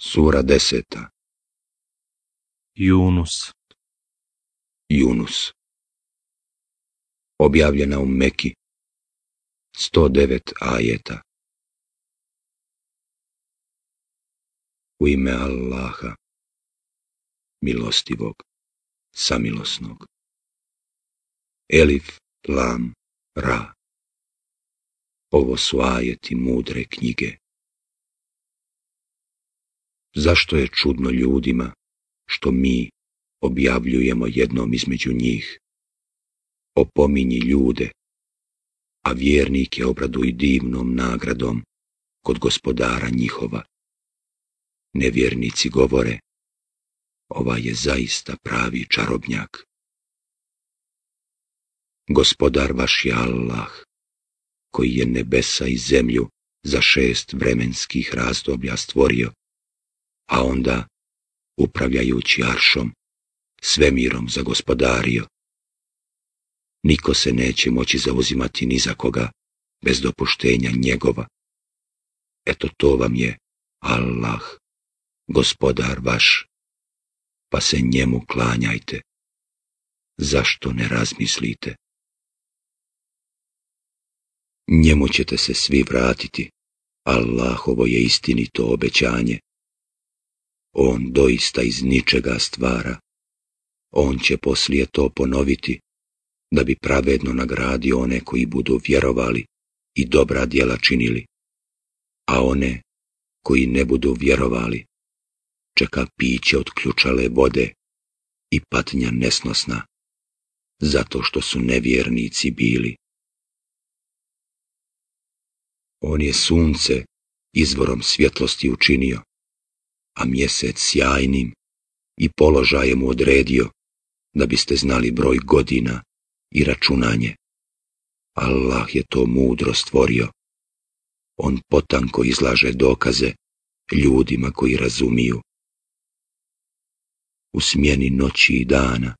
Sura deseta Junus Junus Objavljena u Meki 109 ajeta U ime Allaha Milostivog Samilosnog Elif Lam Ra Ovo su ajeti mudre knjige Zašto je čudno ljudima što mi objavljujemo jednom između njih? Opominji ljude, a vjernike obraduj divnom nagradom kod gospodara njihova. Nevjernici govore, ova je zaista pravi čarobnjak. Gospodar vaš je Allah, koji je nebesa i zemlju za šest vremenskih razdoblja stvorio a onda, upravljajući aršom, svemirom gospodario, Niko se neće moći zauzimati ni za koga bez dopuštenja njegova. Eto to vam je Allah, gospodar vaš, pa se njemu klanjajte. Zašto ne razmislite? Njemu ćete se svi vratiti. Allahovo je istinito obećanje. On doista iz ničega stvara. On će poslije to ponoviti, da bi pravedno nagradio one koji budu vjerovali i dobra djela činili. A one koji ne budu vjerovali, čeka piće od ključale vode i patnja nesnosna, zato što su nevjernici bili. On je sunce izvorom svjetlosti učinio a mjesec sjajnim i položajem mu odredio, da biste znali broj godina i računanje. Allah je to mudro stvorio. On potanko izlaže dokaze ljudima koji razumiju. U smjeni noći i dana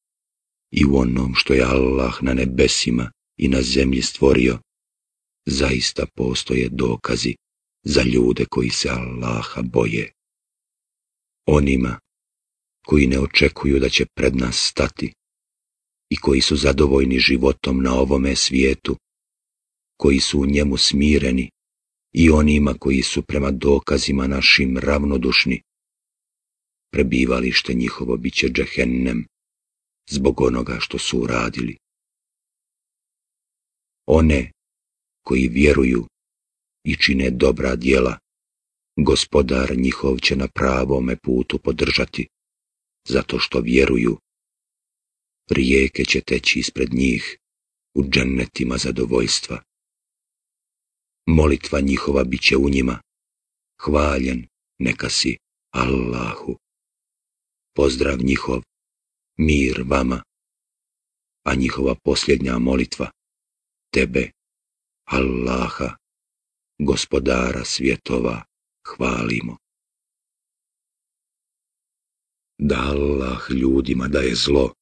i u onom što je Allah na nebesima i na zemlji stvorio, zaista postoje dokazi za ljude koji se Allaha boje onima koji ne očekuju da će pred nas stati i koji su zadovoljni životom na ovome svijetu, koji su u njemu smireni i onima koji su prema dokazima našim ravnodušni. Prebivalište njihovo bit će džehennem zbog onoga što su uradili. One koji vjeruju i čine dobra djela, gospodar njihov će na pravome putu podržati, zato što vjeruju. Rijeke će teći ispred njih, u džennetima zadovoljstva. Molitva njihova bit će u njima, hvaljen neka si Allahu. Pozdrav njihov, mir vama, a njihova posljednja molitva, tebe, Allaha, gospodara svjetova hvalimo. Da Allah ljudima je zlo,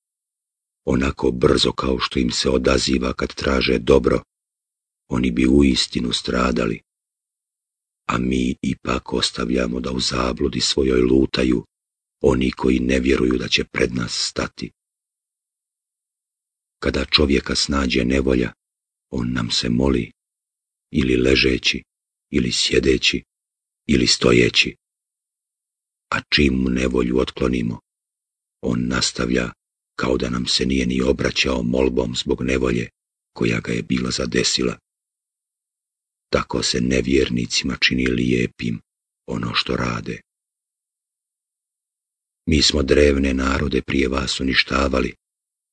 onako brzo kao što im se odaziva kad traže dobro, oni bi u istinu stradali. A mi ipak ostavljamo da u zabludi svojoj lutaju oni koji ne vjeruju da će pred nas stati. Kada čovjeka snađe nevolja, on nam se moli, ili ležeći, ili sjedeći, ili stojeći. A čim mu nevolju otklonimo, on nastavlja kao da nam se nije ni obraćao molbom zbog nevolje koja ga je bila zadesila. Tako se nevjernicima čini lijepim ono što rade. Mi smo drevne narode prije vas uništavali,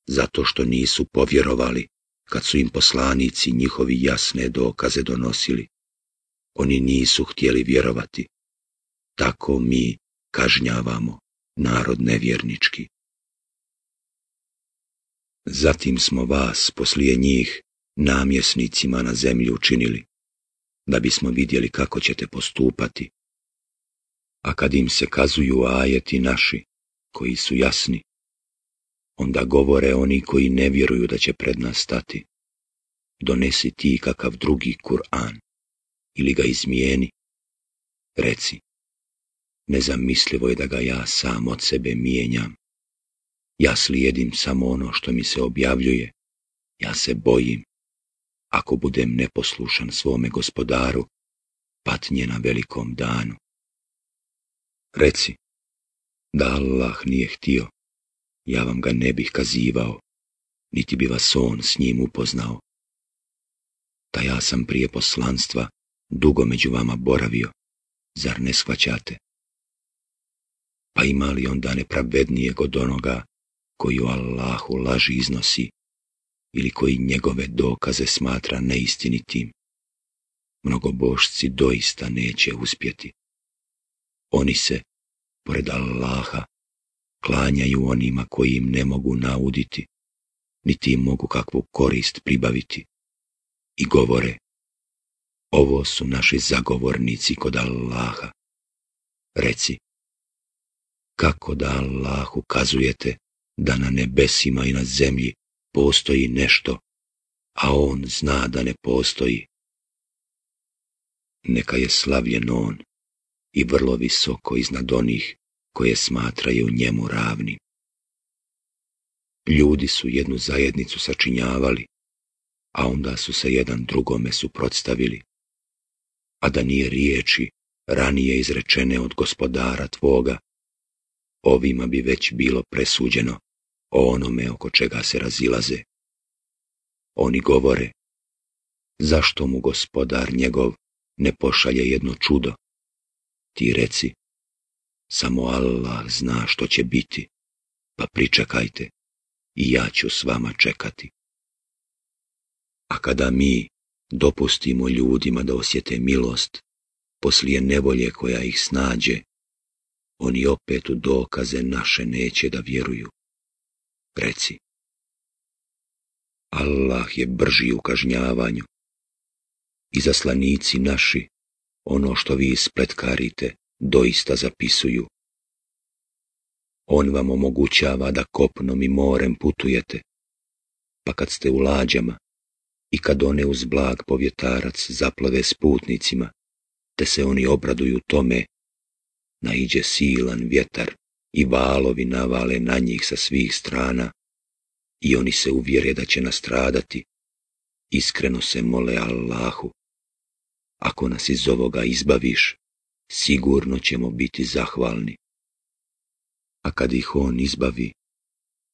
zato što nisu povjerovali kad su im poslanici njihovi jasne dokaze donosili. Oni nisu htjeli vjerovati. Tako mi kažnjavamo narod nevjernički. Zatim smo vas poslije njih namjesnicima na zemlju učinili, da bismo vidjeli kako ćete postupati. A kad im se kazuju ajeti naši, koji su jasni, onda govore oni koji ne vjeruju da će pred nas stati. Donesi ti kakav drugi Kur'an ili ga izmijeni. Reci, nezamislivo je da ga ja sam od sebe mijenjam. Ja slijedim samo ono što mi se objavljuje. Ja se bojim. Ako budem neposlušan svome gospodaru, patnje na velikom danu. Reci, da Allah nije htio, ja vam ga ne bih kazivao, niti bi vas on s njim upoznao. Ta ja sam prije poslanstva dugo među vama boravio, zar ne shvaćate? Pa ima li onda nepravednijeg od onoga koji o Allahu laži iznosi ili koji njegove dokaze smatra neistinitim? Mnogobošci doista neće uspjeti. Oni se, pored Allaha, klanjaju onima koji im ne mogu nauditi, niti im mogu kakvu korist pribaviti. I govore, ovo su naši zagovornici kod Allaha. Reci, kako da Allah ukazujete da na nebesima i na zemlji postoji nešto, a on zna da ne postoji? Neka je slavljen on i vrlo visoko iznad onih koje smatraju njemu ravnim. Ljudi su jednu zajednicu sačinjavali, a onda su se jedan drugome suprotstavili a da nije riječi ranije izrečene od gospodara tvoga. Ovima bi već bilo presuđeno o onome oko čega se razilaze. Oni govore, zašto mu gospodar njegov ne pošalje jedno čudo? Ti reci, samo Allah zna što će biti, pa pričekajte i ja ću s vama čekati. A kada mi, Dopustimo ljudima da osjete milost poslije nevolje koja ih snađe. Oni opet u dokaze naše neće da vjeruju. Reci. Allah je brži u kažnjavanju. I zaslanici naši, ono što vi ispletkarite, doista zapisuju. On vam omogućava da kopnom i morem putujete, pa kad ste u lađama, i kad one uz blag povjetarac zaplave s putnicima, te se oni obraduju tome, naiđe silan vjetar i valovi navale na njih sa svih strana i oni se uvjere da će nastradati. Iskreno se mole Allahu, ako nas iz ovoga izbaviš, sigurno ćemo biti zahvalni. A kad ih on izbavi,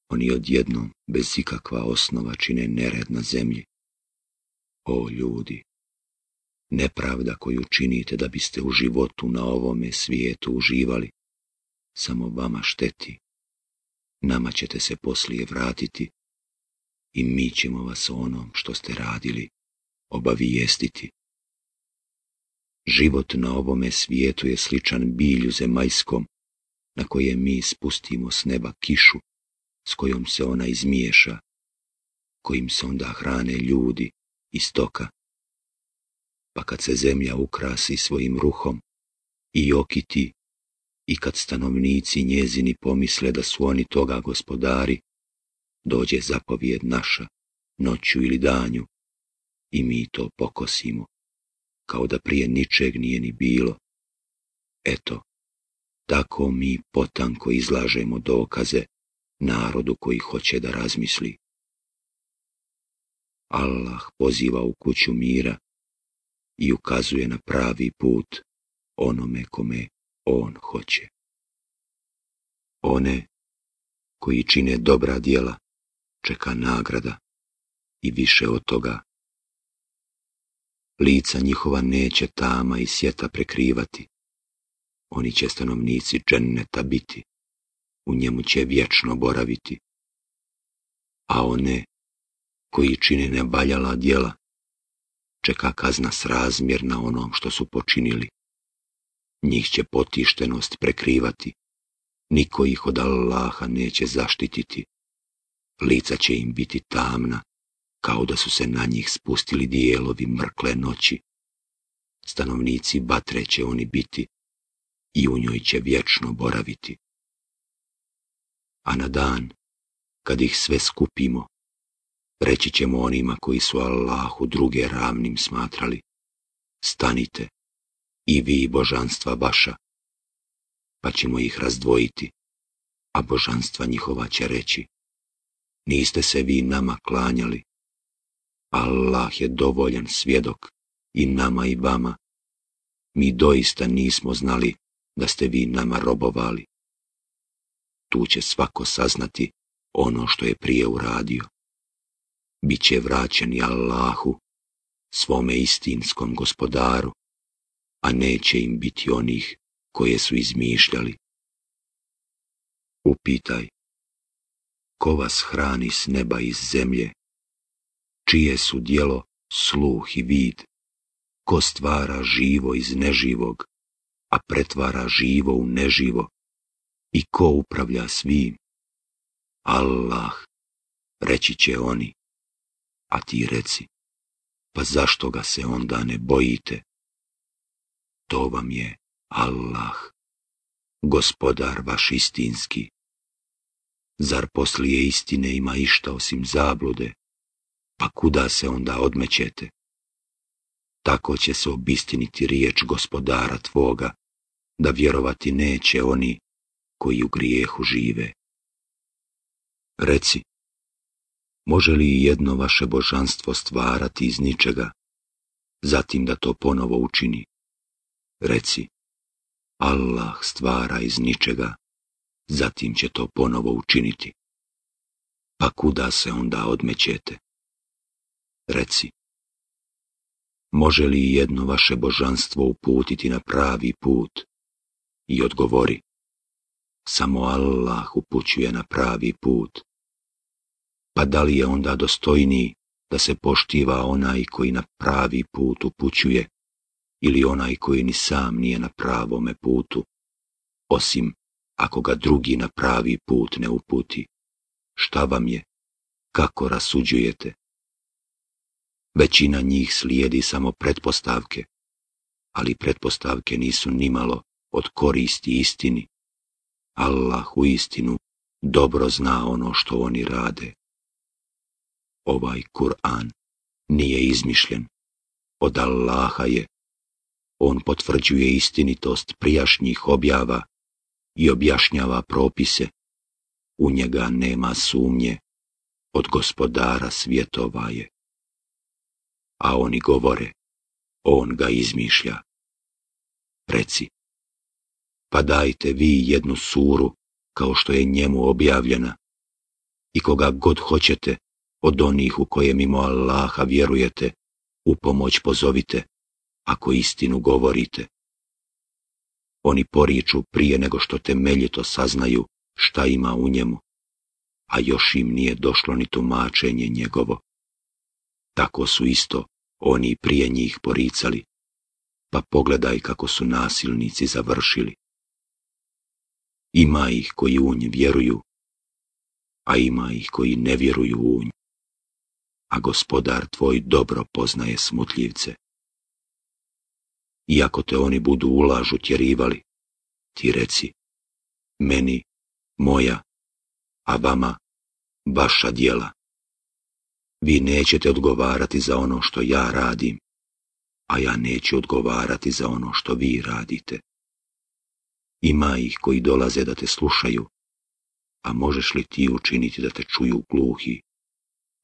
oni odjednom bez ikakva osnova čine nered na zemlji o ljudi. Nepravda koju činite da biste u životu na ovome svijetu uživali, samo vama šteti. Nama ćete se poslije vratiti i mi ćemo vas onom što ste radili obavijestiti. Život na ovome svijetu je sličan bilju zemajskom, na koje mi spustimo s neba kišu, s kojom se ona izmiješa, kojim se onda hrane ljudi, istoka. Pa kad se zemlja ukrasi svojim ruhom i okiti, i kad stanovnici njezini pomisle da su oni toga gospodari, dođe zapovjed naša, noću ili danju, i mi to pokosimo, kao da prije ničeg nije ni bilo. Eto, tako mi potanko izlažemo dokaze narodu koji hoće da razmisli. Allah poziva u kuću mira i ukazuje na pravi put onome kome On hoće. One koji čine dobra djela čeka nagrada i više od toga. Lica njihova neće tama i sjeta prekrivati. Oni će stanovnici dženneta biti, u njemu će vječno boraviti. A one koji čine nebaljala djela, čeka kazna srazmjerna onom što su počinili. Njih će potištenost prekrivati, niko ih od Allaha neće zaštititi. Lica će im biti tamna, kao da su se na njih spustili dijelovi mrkle noći. Stanovnici batre će oni biti i u njoj će vječno boraviti. A na dan, kad ih sve skupimo, Reći ćemo onima koji su Allahu druge ravnim smatrali, stanite, i vi božanstva vaša, pa ćemo ih razdvojiti, a božanstva njihova će reći, niste se vi nama klanjali, Allah je dovoljan svjedok i nama i vama, mi doista nismo znali da ste vi nama robovali. Tu će svako saznati ono što je prije uradio bit će vraćeni Allahu, svome istinskom gospodaru, a neće im biti onih koje su izmišljali. Upitaj, ko vas hrani s neba i zemlje, čije su dijelo sluh i vid, ko stvara živo iz neživog, a pretvara živo u neživo, i ko upravlja svim. Allah, reći će oni a ti reci, pa zašto ga se onda ne bojite? To vam je Allah, gospodar vaš istinski. Zar poslije istine ima išta osim zablude, pa kuda se onda odmećete? Tako će se obistiniti riječ gospodara tvoga, da vjerovati neće oni koji u grijehu žive. Reci, može li jedno vaše božanstvo stvarati iz ničega, zatim da to ponovo učini. Reci, Allah stvara iz ničega, zatim će to ponovo učiniti. Pa kuda se onda odmećete? Reci, može li jedno vaše božanstvo uputiti na pravi put? I odgovori, samo Allah upućuje na pravi put pa da li je onda dostojniji da se poštiva onaj koji na pravi put upućuje ili onaj koji ni sam nije na pravome putu, osim ako ga drugi na pravi put ne uputi. Šta vam je? Kako rasuđujete? Većina njih slijedi samo pretpostavke, ali pretpostavke nisu nimalo od koristi istini. Allah u istinu dobro zna ono što oni rade. Ovaj Kur'an nije izmišljen. Od Allaha je. On potvrđuje istinitost prijašnjih objava i objašnjava propise. U njega nema sumnje. Od gospodara svjetova je. A oni govore, on ga izmišlja. Reci, pa dajte vi jednu suru kao što je njemu objavljena i koga god hoćete, od onih u koje mimo Allaha vjerujete, u pomoć pozovite, ako istinu govorite. Oni poriču prije nego što temeljito saznaju šta ima u njemu, a još im nije došlo ni tumačenje njegovo. Tako su isto oni prije njih poricali, pa pogledaj kako su nasilnici završili. Ima ih koji u nj vjeruju, a ima ih koji ne vjeruju u nj a gospodar tvoj dobro poznaje smutljivce. Iako te oni budu ulažu tjerivali, ti reci, meni, moja, a vama, vaša djela. Vi nećete odgovarati za ono što ja radim, a ja neću odgovarati za ono što vi radite. Ima ih koji dolaze da te slušaju, a možeš li ti učiniti da te čuju gluhi?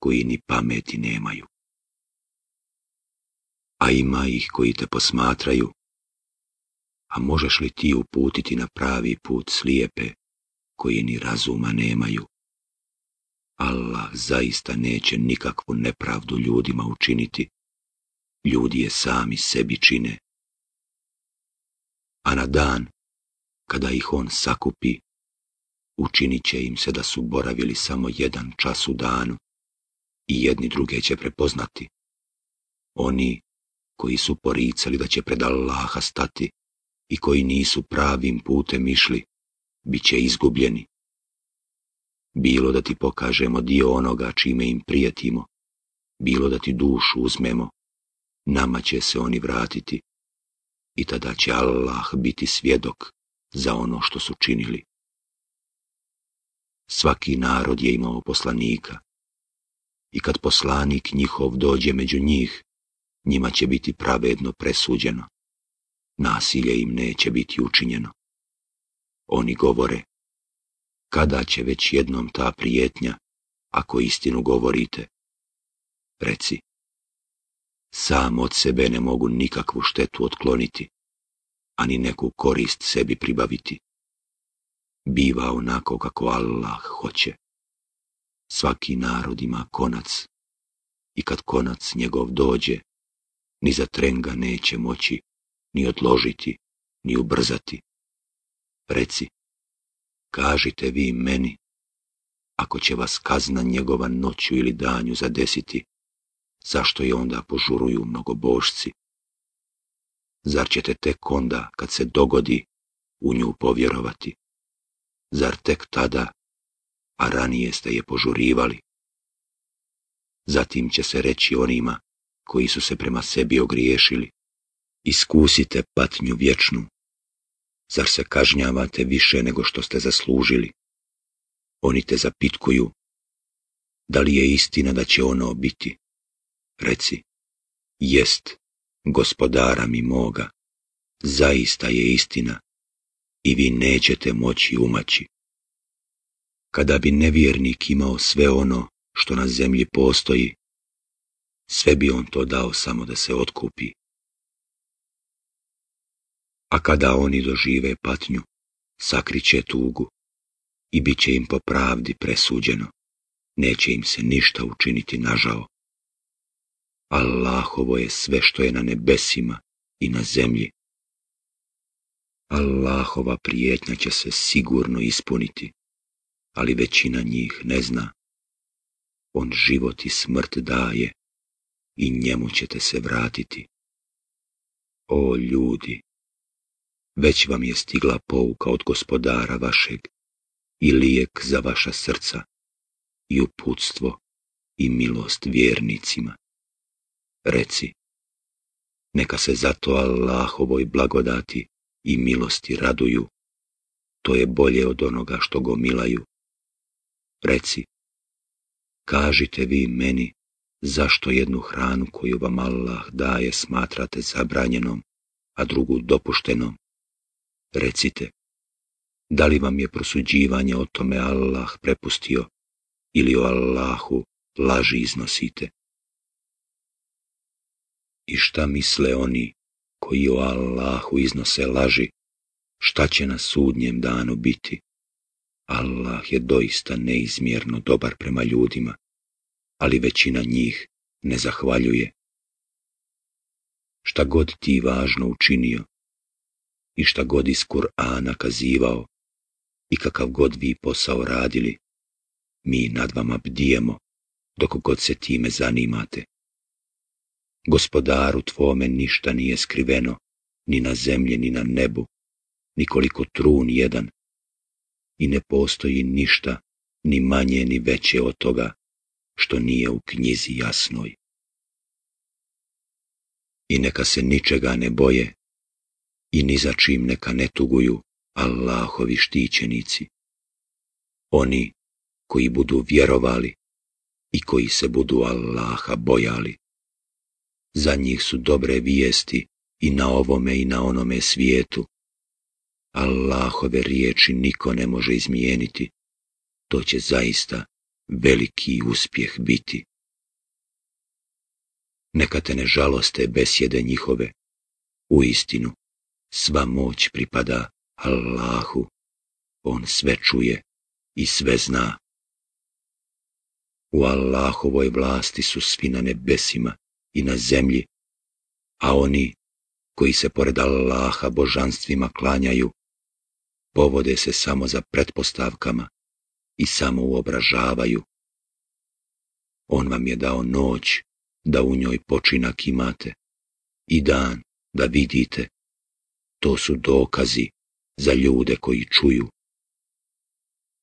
koji ni pameti nemaju. A ima ih koji te posmatraju, a možeš li ti uputiti na pravi put slijepe koji ni razuma nemaju? Allah zaista neće nikakvu nepravdu ljudima učiniti, ljudi je sami sebi čine. A na dan, kada ih on sakupi, učinit će im se da su boravili samo jedan čas u danu, i jedni druge će prepoznati. Oni koji su poricali da će pred Allaha stati i koji nisu pravim putem išli, bit će izgubljeni. Bilo da ti pokažemo dio onoga čime im prijetimo, bilo da ti dušu uzmemo, nama će se oni vratiti i tada će Allah biti svjedok za ono što su činili. Svaki narod je imao poslanika, i kad poslanik njihov dođe među njih, njima će biti pravedno presuđeno. Nasilje im neće biti učinjeno. Oni govore, kada će već jednom ta prijetnja, ako istinu govorite? Reci, sam od sebe ne mogu nikakvu štetu otkloniti, ani neku korist sebi pribaviti. Biva onako kako Allah hoće svaki narod ima konac. I kad konac njegov dođe, ni za tren ga neće moći, ni odložiti, ni ubrzati. Reci, kažite vi meni, ako će vas kazna njegova noću ili danju zadesiti, zašto je onda požuruju mnogobošci? Zar ćete tek onda, kad se dogodi, u nju povjerovati? Zar tek tada, a ranije ste je požurivali. Zatim će se reći onima koji su se prema sebi ogriješili, iskusite patnju vječnu. Zar se kažnjavate više nego što ste zaslužili? Oni te zapitkuju, da li je istina da će ono biti? Reci, jest, gospodara mi moga, zaista je istina i vi nećete moći umaći kada bi nevjernik imao sve ono što na zemlji postoji, sve bi on to dao samo da se otkupi. A kada oni dožive patnju, sakriće tugu i bit će im po pravdi presuđeno, neće im se ništa učiniti nažao. Allahovo je sve što je na nebesima i na zemlji. Allahova prijetnja će se sigurno ispuniti ali većina njih ne zna. On život i smrt daje i njemu ćete se vratiti. O ljudi, već vam je stigla pouka od gospodara vašeg i lijek za vaša srca i uputstvo i milost vjernicima. Reci, neka se zato Allahovoj blagodati i milosti raduju, to je bolje od onoga što gomilaju Reci, kažite vi meni zašto jednu hranu koju vam Allah daje smatrate zabranjenom, a drugu dopuštenom. Recite, da li vam je prosuđivanje o tome Allah prepustio ili o Allahu laži iznosite? I šta misle oni koji o Allahu iznose laži, šta će na sudnjem danu biti? Allah je doista neizmjerno dobar prema ljudima, ali većina njih ne zahvaljuje. Šta god ti važno učinio i šta god iz Kur'ana kazivao i kakav god vi posao radili, mi nad vama bdijemo dok god se time zanimate. Gospodaru tvome ništa nije skriveno, ni na zemlji, ni na nebu, nikoliko trun jedan, i ne postoji ništa, ni manje ni veće od toga, što nije u knjizi jasnoj. I neka se ničega ne boje i ni za čim neka ne tuguju Allahovi štićenici. Oni koji budu vjerovali i koji se budu Allaha bojali. Za njih su dobre vijesti i na ovome i na onome svijetu Allahove riječi niko ne može izmijeniti. To će zaista veliki uspjeh biti. Neka te ne žaloste besjede njihove. U istinu, sva moć pripada Allahu. On sve čuje i sve zna. U Allahovoj vlasti su svi na nebesima i na zemlji, a oni koji se pored Allaha božanstvima klanjaju, povode se samo za pretpostavkama i samo uobražavaju. On vam je dao noć da u njoj počinak imate i dan da vidite. To su dokazi za ljude koji čuju.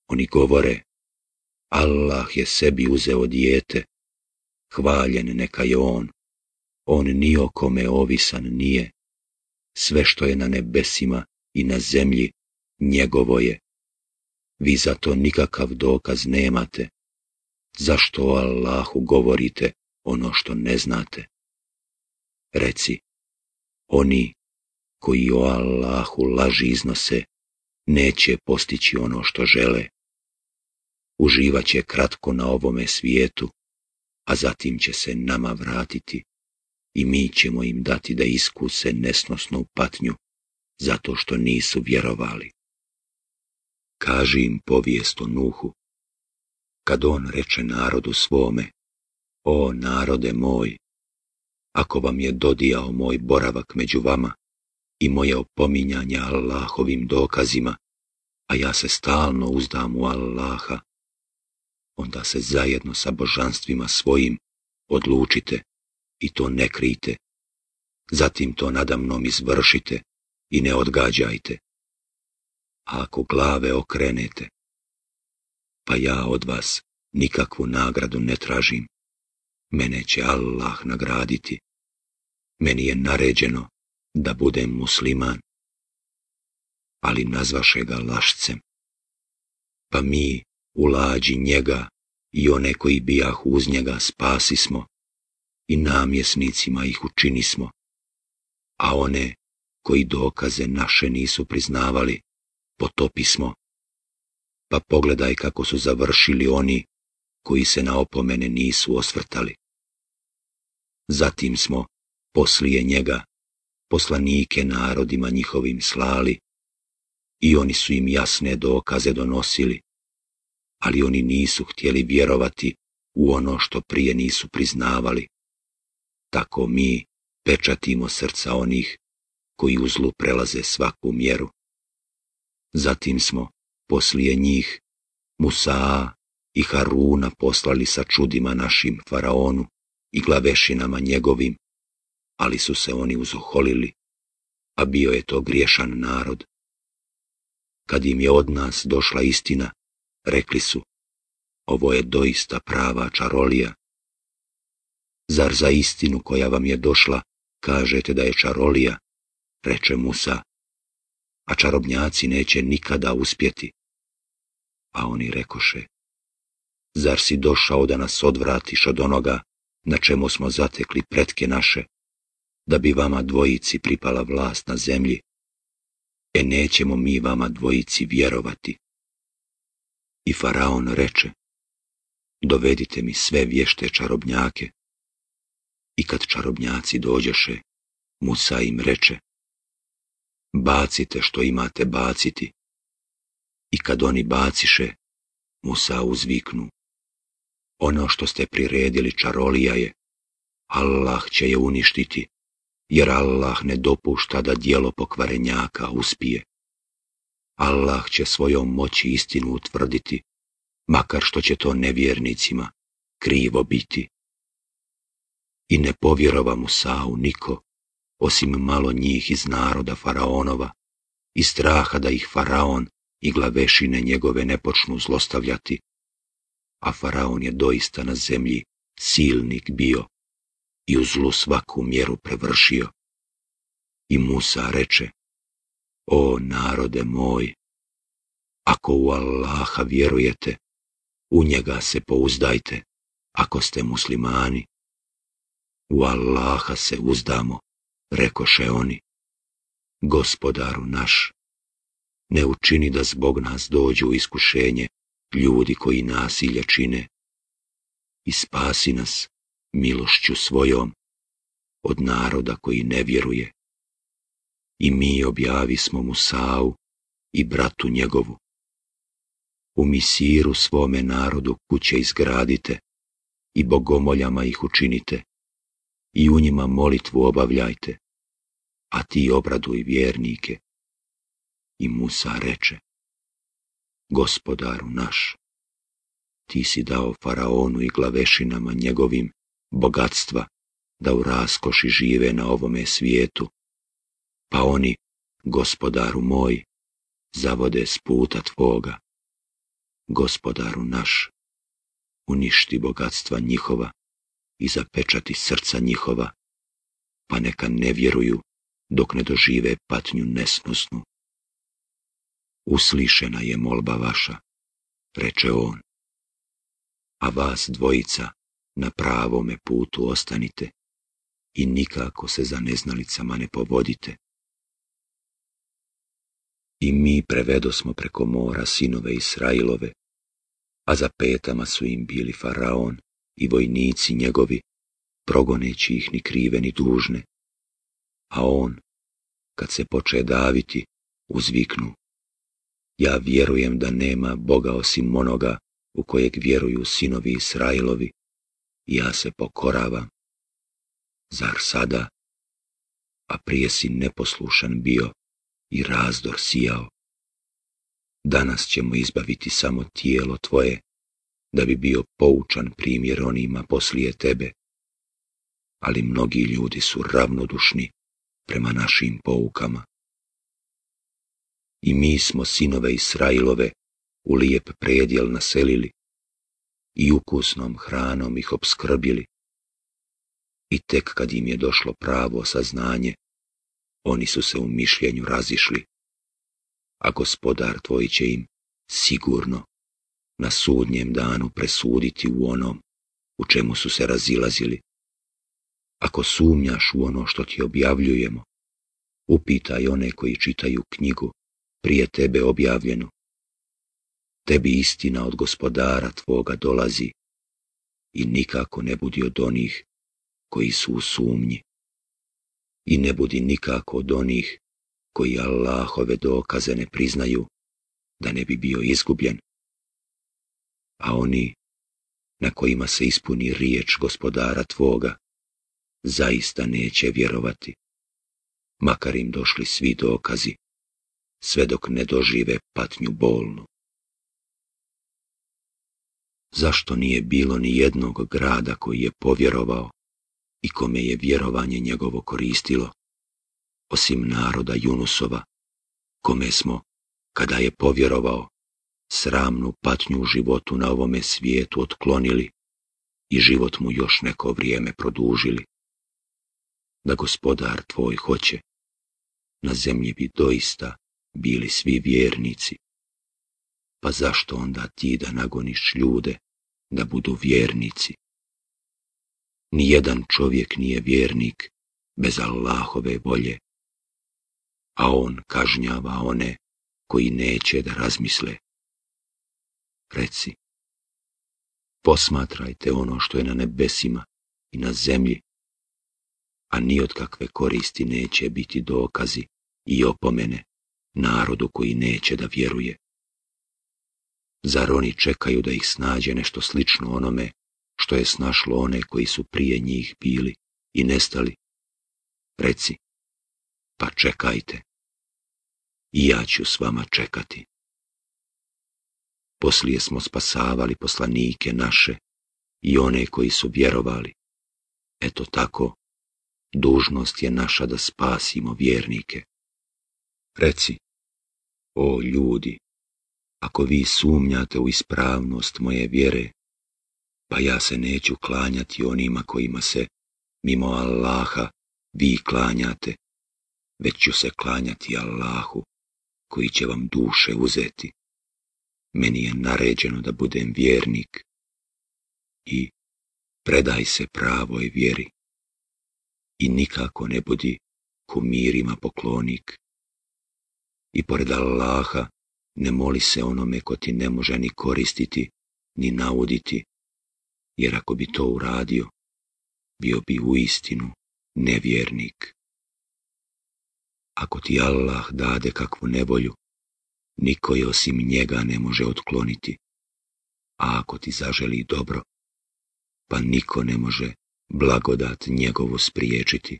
Oni govore, Allah je sebi uzeo dijete, hvaljen neka je on, on ni o kome ovisan nije. Sve što je na nebesima i na zemlji njegovo je. Vi za to nikakav dokaz nemate. Zašto o Allahu govorite ono što ne znate? Reci, oni koji o Allahu laži iznose, neće postići ono što žele. Uživat će kratko na ovome svijetu, a zatim će se nama vratiti i mi ćemo im dati da iskuse nesnosnu patnju zato što nisu vjerovali kaži im povijest o Nuhu. Kad on reče narodu svome, o narode moj, ako vam je dodijao moj boravak među vama i moje opominjanja Allahovim dokazima, a ja se stalno uzdam u Allaha, onda se zajedno sa božanstvima svojim odlučite i to ne krijte Zatim to nadamnom izvršite i ne odgađajte ako glave okrenete. Pa ja od vas nikakvu nagradu ne tražim. Mene će Allah nagraditi. Meni je naređeno da budem musliman. Ali nazvaše ga lašcem. Pa mi, u lađi njega i one koji bijah uz njega spasi smo i namjesnicima ih učinismo. a one koji dokaze naše nisu priznavali, potopi smo. Pa pogledaj kako su završili oni koji se na opomene nisu osvrtali. Zatim smo, poslije njega, poslanike narodima njihovim slali i oni su im jasne dokaze donosili, ali oni nisu htjeli vjerovati u ono što prije nisu priznavali. Tako mi pečatimo srca onih koji u zlu prelaze svaku mjeru. Zatim smo, poslije njih, Musa i Haruna poslali sa čudima našim faraonu i glavešinama njegovim, ali su se oni uzoholili, a bio je to griješan narod. Kad im je od nas došla istina, rekli su, ovo je doista prava čarolija. Zar za istinu koja vam je došla, kažete da je čarolija, reče Musa, a čarobnjaci neće nikada uspjeti. A oni rekoše, zar si došao da nas odvratiš od onoga na čemu smo zatekli pretke naše, da bi vama dvojici pripala vlast na zemlji? E nećemo mi vama dvojici vjerovati. I faraon reče, dovedite mi sve vješte čarobnjake. I kad čarobnjaci dođeše, Musa im reče, bacite što imate baciti. I kad oni baciše, Musa uzviknu. Ono što ste priredili čarolija je, Allah će je uništiti, jer Allah ne dopušta da dijelo pokvarenjaka uspije. Allah će svojom moći istinu utvrditi, makar što će to nevjernicima krivo biti. I ne povjerova u niko, osim malo njih iz naroda faraonova, i straha da ih faraon i glavešine njegove ne počnu zlostavljati. A faraon je doista na zemlji silnik bio i u zlu svaku mjeru prevršio. I Musa reče, o narode moj, ako u Allaha vjerujete, u njega se pouzdajte, ako ste muslimani. U Allaha se uzdamo, rekoše oni. Gospodaru naš, ne učini da zbog nas dođu u iskušenje ljudi koji nasilja čine. I spasi nas milošću svojom od naroda koji ne vjeruje. I mi objavi smo Musau i bratu njegovu. U misiru svome narodu kuće izgradite i bogomoljama ih učinite i u njima molitvu obavljajte, a ti obraduj vjernike. I Musa reče, gospodaru naš, ti si dao faraonu i glavešinama njegovim bogatstva da u raskoši žive na ovome svijetu, pa oni, gospodaru moj, zavode s puta tvoga. Gospodaru naš, uništi bogatstva njihova i zapečati srca njihova, pa neka ne vjeruju dok ne dožive patnju nesnosnu. Uslišena je molba vaša, reče on, a vas dvojica na pravome putu ostanite i nikako se za neznalicama ne povodite. I mi prevedo smo preko mora sinove Israilove, a za petama su im bili faraon i vojnici njegovi, progoneći ih ni krive ni dužne. A on, kad se poče daviti, uzviknu. Ja vjerujem da nema Boga osim onoga u kojeg vjeruju sinovi Israilovi, i ja se pokoravam. Zar sada? A prije si neposlušan bio i razdor sijao. Danas ćemo izbaviti samo tijelo tvoje, da bi bio poučan primjer onima poslije tebe. Ali mnogi ljudi su ravnodušni prema našim poukama. I mi smo sinove Israilove u lijep predjel naselili i ukusnom hranom ih obskrbili. I tek kad im je došlo pravo saznanje, oni su se u mišljenju razišli, a gospodar tvoj će im sigurno na sudnjem danu presuditi u onom u čemu su se razilazili. Ako sumnjaš u ono što ti objavljujemo, upitaj one koji čitaju knjigu prije tebe objavljenu. Tebi istina od gospodara tvoga dolazi i nikako ne budi od onih koji su u sumnji. I ne budi nikako od onih koji Allahove dokaze ne priznaju da ne bi bio izgubljen a oni na kojima se ispuni riječ gospodara tvoga, zaista neće vjerovati, makar im došli svi dokazi, sve dok ne dožive patnju bolnu. Zašto nije bilo ni jednog grada koji je povjerovao i kome je vjerovanje njegovo koristilo, osim naroda Junusova, kome smo, kada je povjerovao, sramnu patnju u životu na ovome svijetu otklonili i život mu još neko vrijeme produžili. Da gospodar tvoj hoće, na zemlji bi doista bili svi vjernici. Pa zašto onda ti da nagoniš ljude da budu vjernici? Nijedan čovjek nije vjernik bez Allahove volje, a on kažnjava one koji neće da razmisle Reci, posmatrajte ono što je na nebesima i na zemlji, a ni od kakve koristi neće biti dokazi i opomene narodu koji neće da vjeruje. Zar oni čekaju da ih snađe nešto slično onome što je snašlo one koji su prije njih bili i nestali? Reci, pa čekajte. I ja ću s vama čekati. Poslije smo spasavali poslanike naše i one koji su vjerovali. Eto tako, dužnost je naša da spasimo vjernike. Reci, o ljudi, ako vi sumnjate u ispravnost moje vjere, pa ja se neću klanjati onima kojima se, mimo Allaha, vi klanjate, već ću se klanjati Allahu, koji će vam duše uzeti meni je naređeno da budem vjernik i predaj se pravoj vjeri i nikako ne budi kumirima poklonik. I pored Allaha ne moli se onome ko ti ne može ni koristiti, ni nauditi, jer ako bi to uradio, bio bi u istinu nevjernik. Ako ti Allah dade kakvu nevolju, niko je osim njega ne može otkloniti. A ako ti zaželi dobro, pa niko ne može blagodat njegovu spriječiti.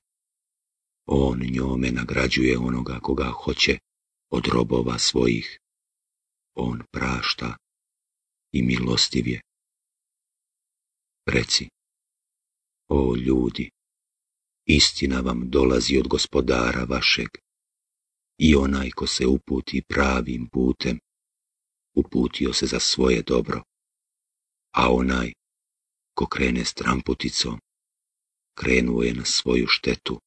On njome nagrađuje onoga koga hoće od robova svojih. On prašta i milostiv je. Reci, o ljudi, istina vam dolazi od gospodara vašeg, i onaj ko se uputi pravim putem, uputio se za svoje dobro, a onaj ko krene stramputicom, krenuo je na svoju štetu,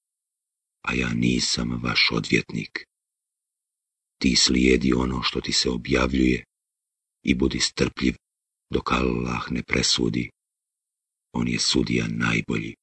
a ja nisam vaš odvjetnik. Ti slijedi ono što ti se objavljuje i budi strpljiv dok Allah ne presudi. On je sudija najbolji.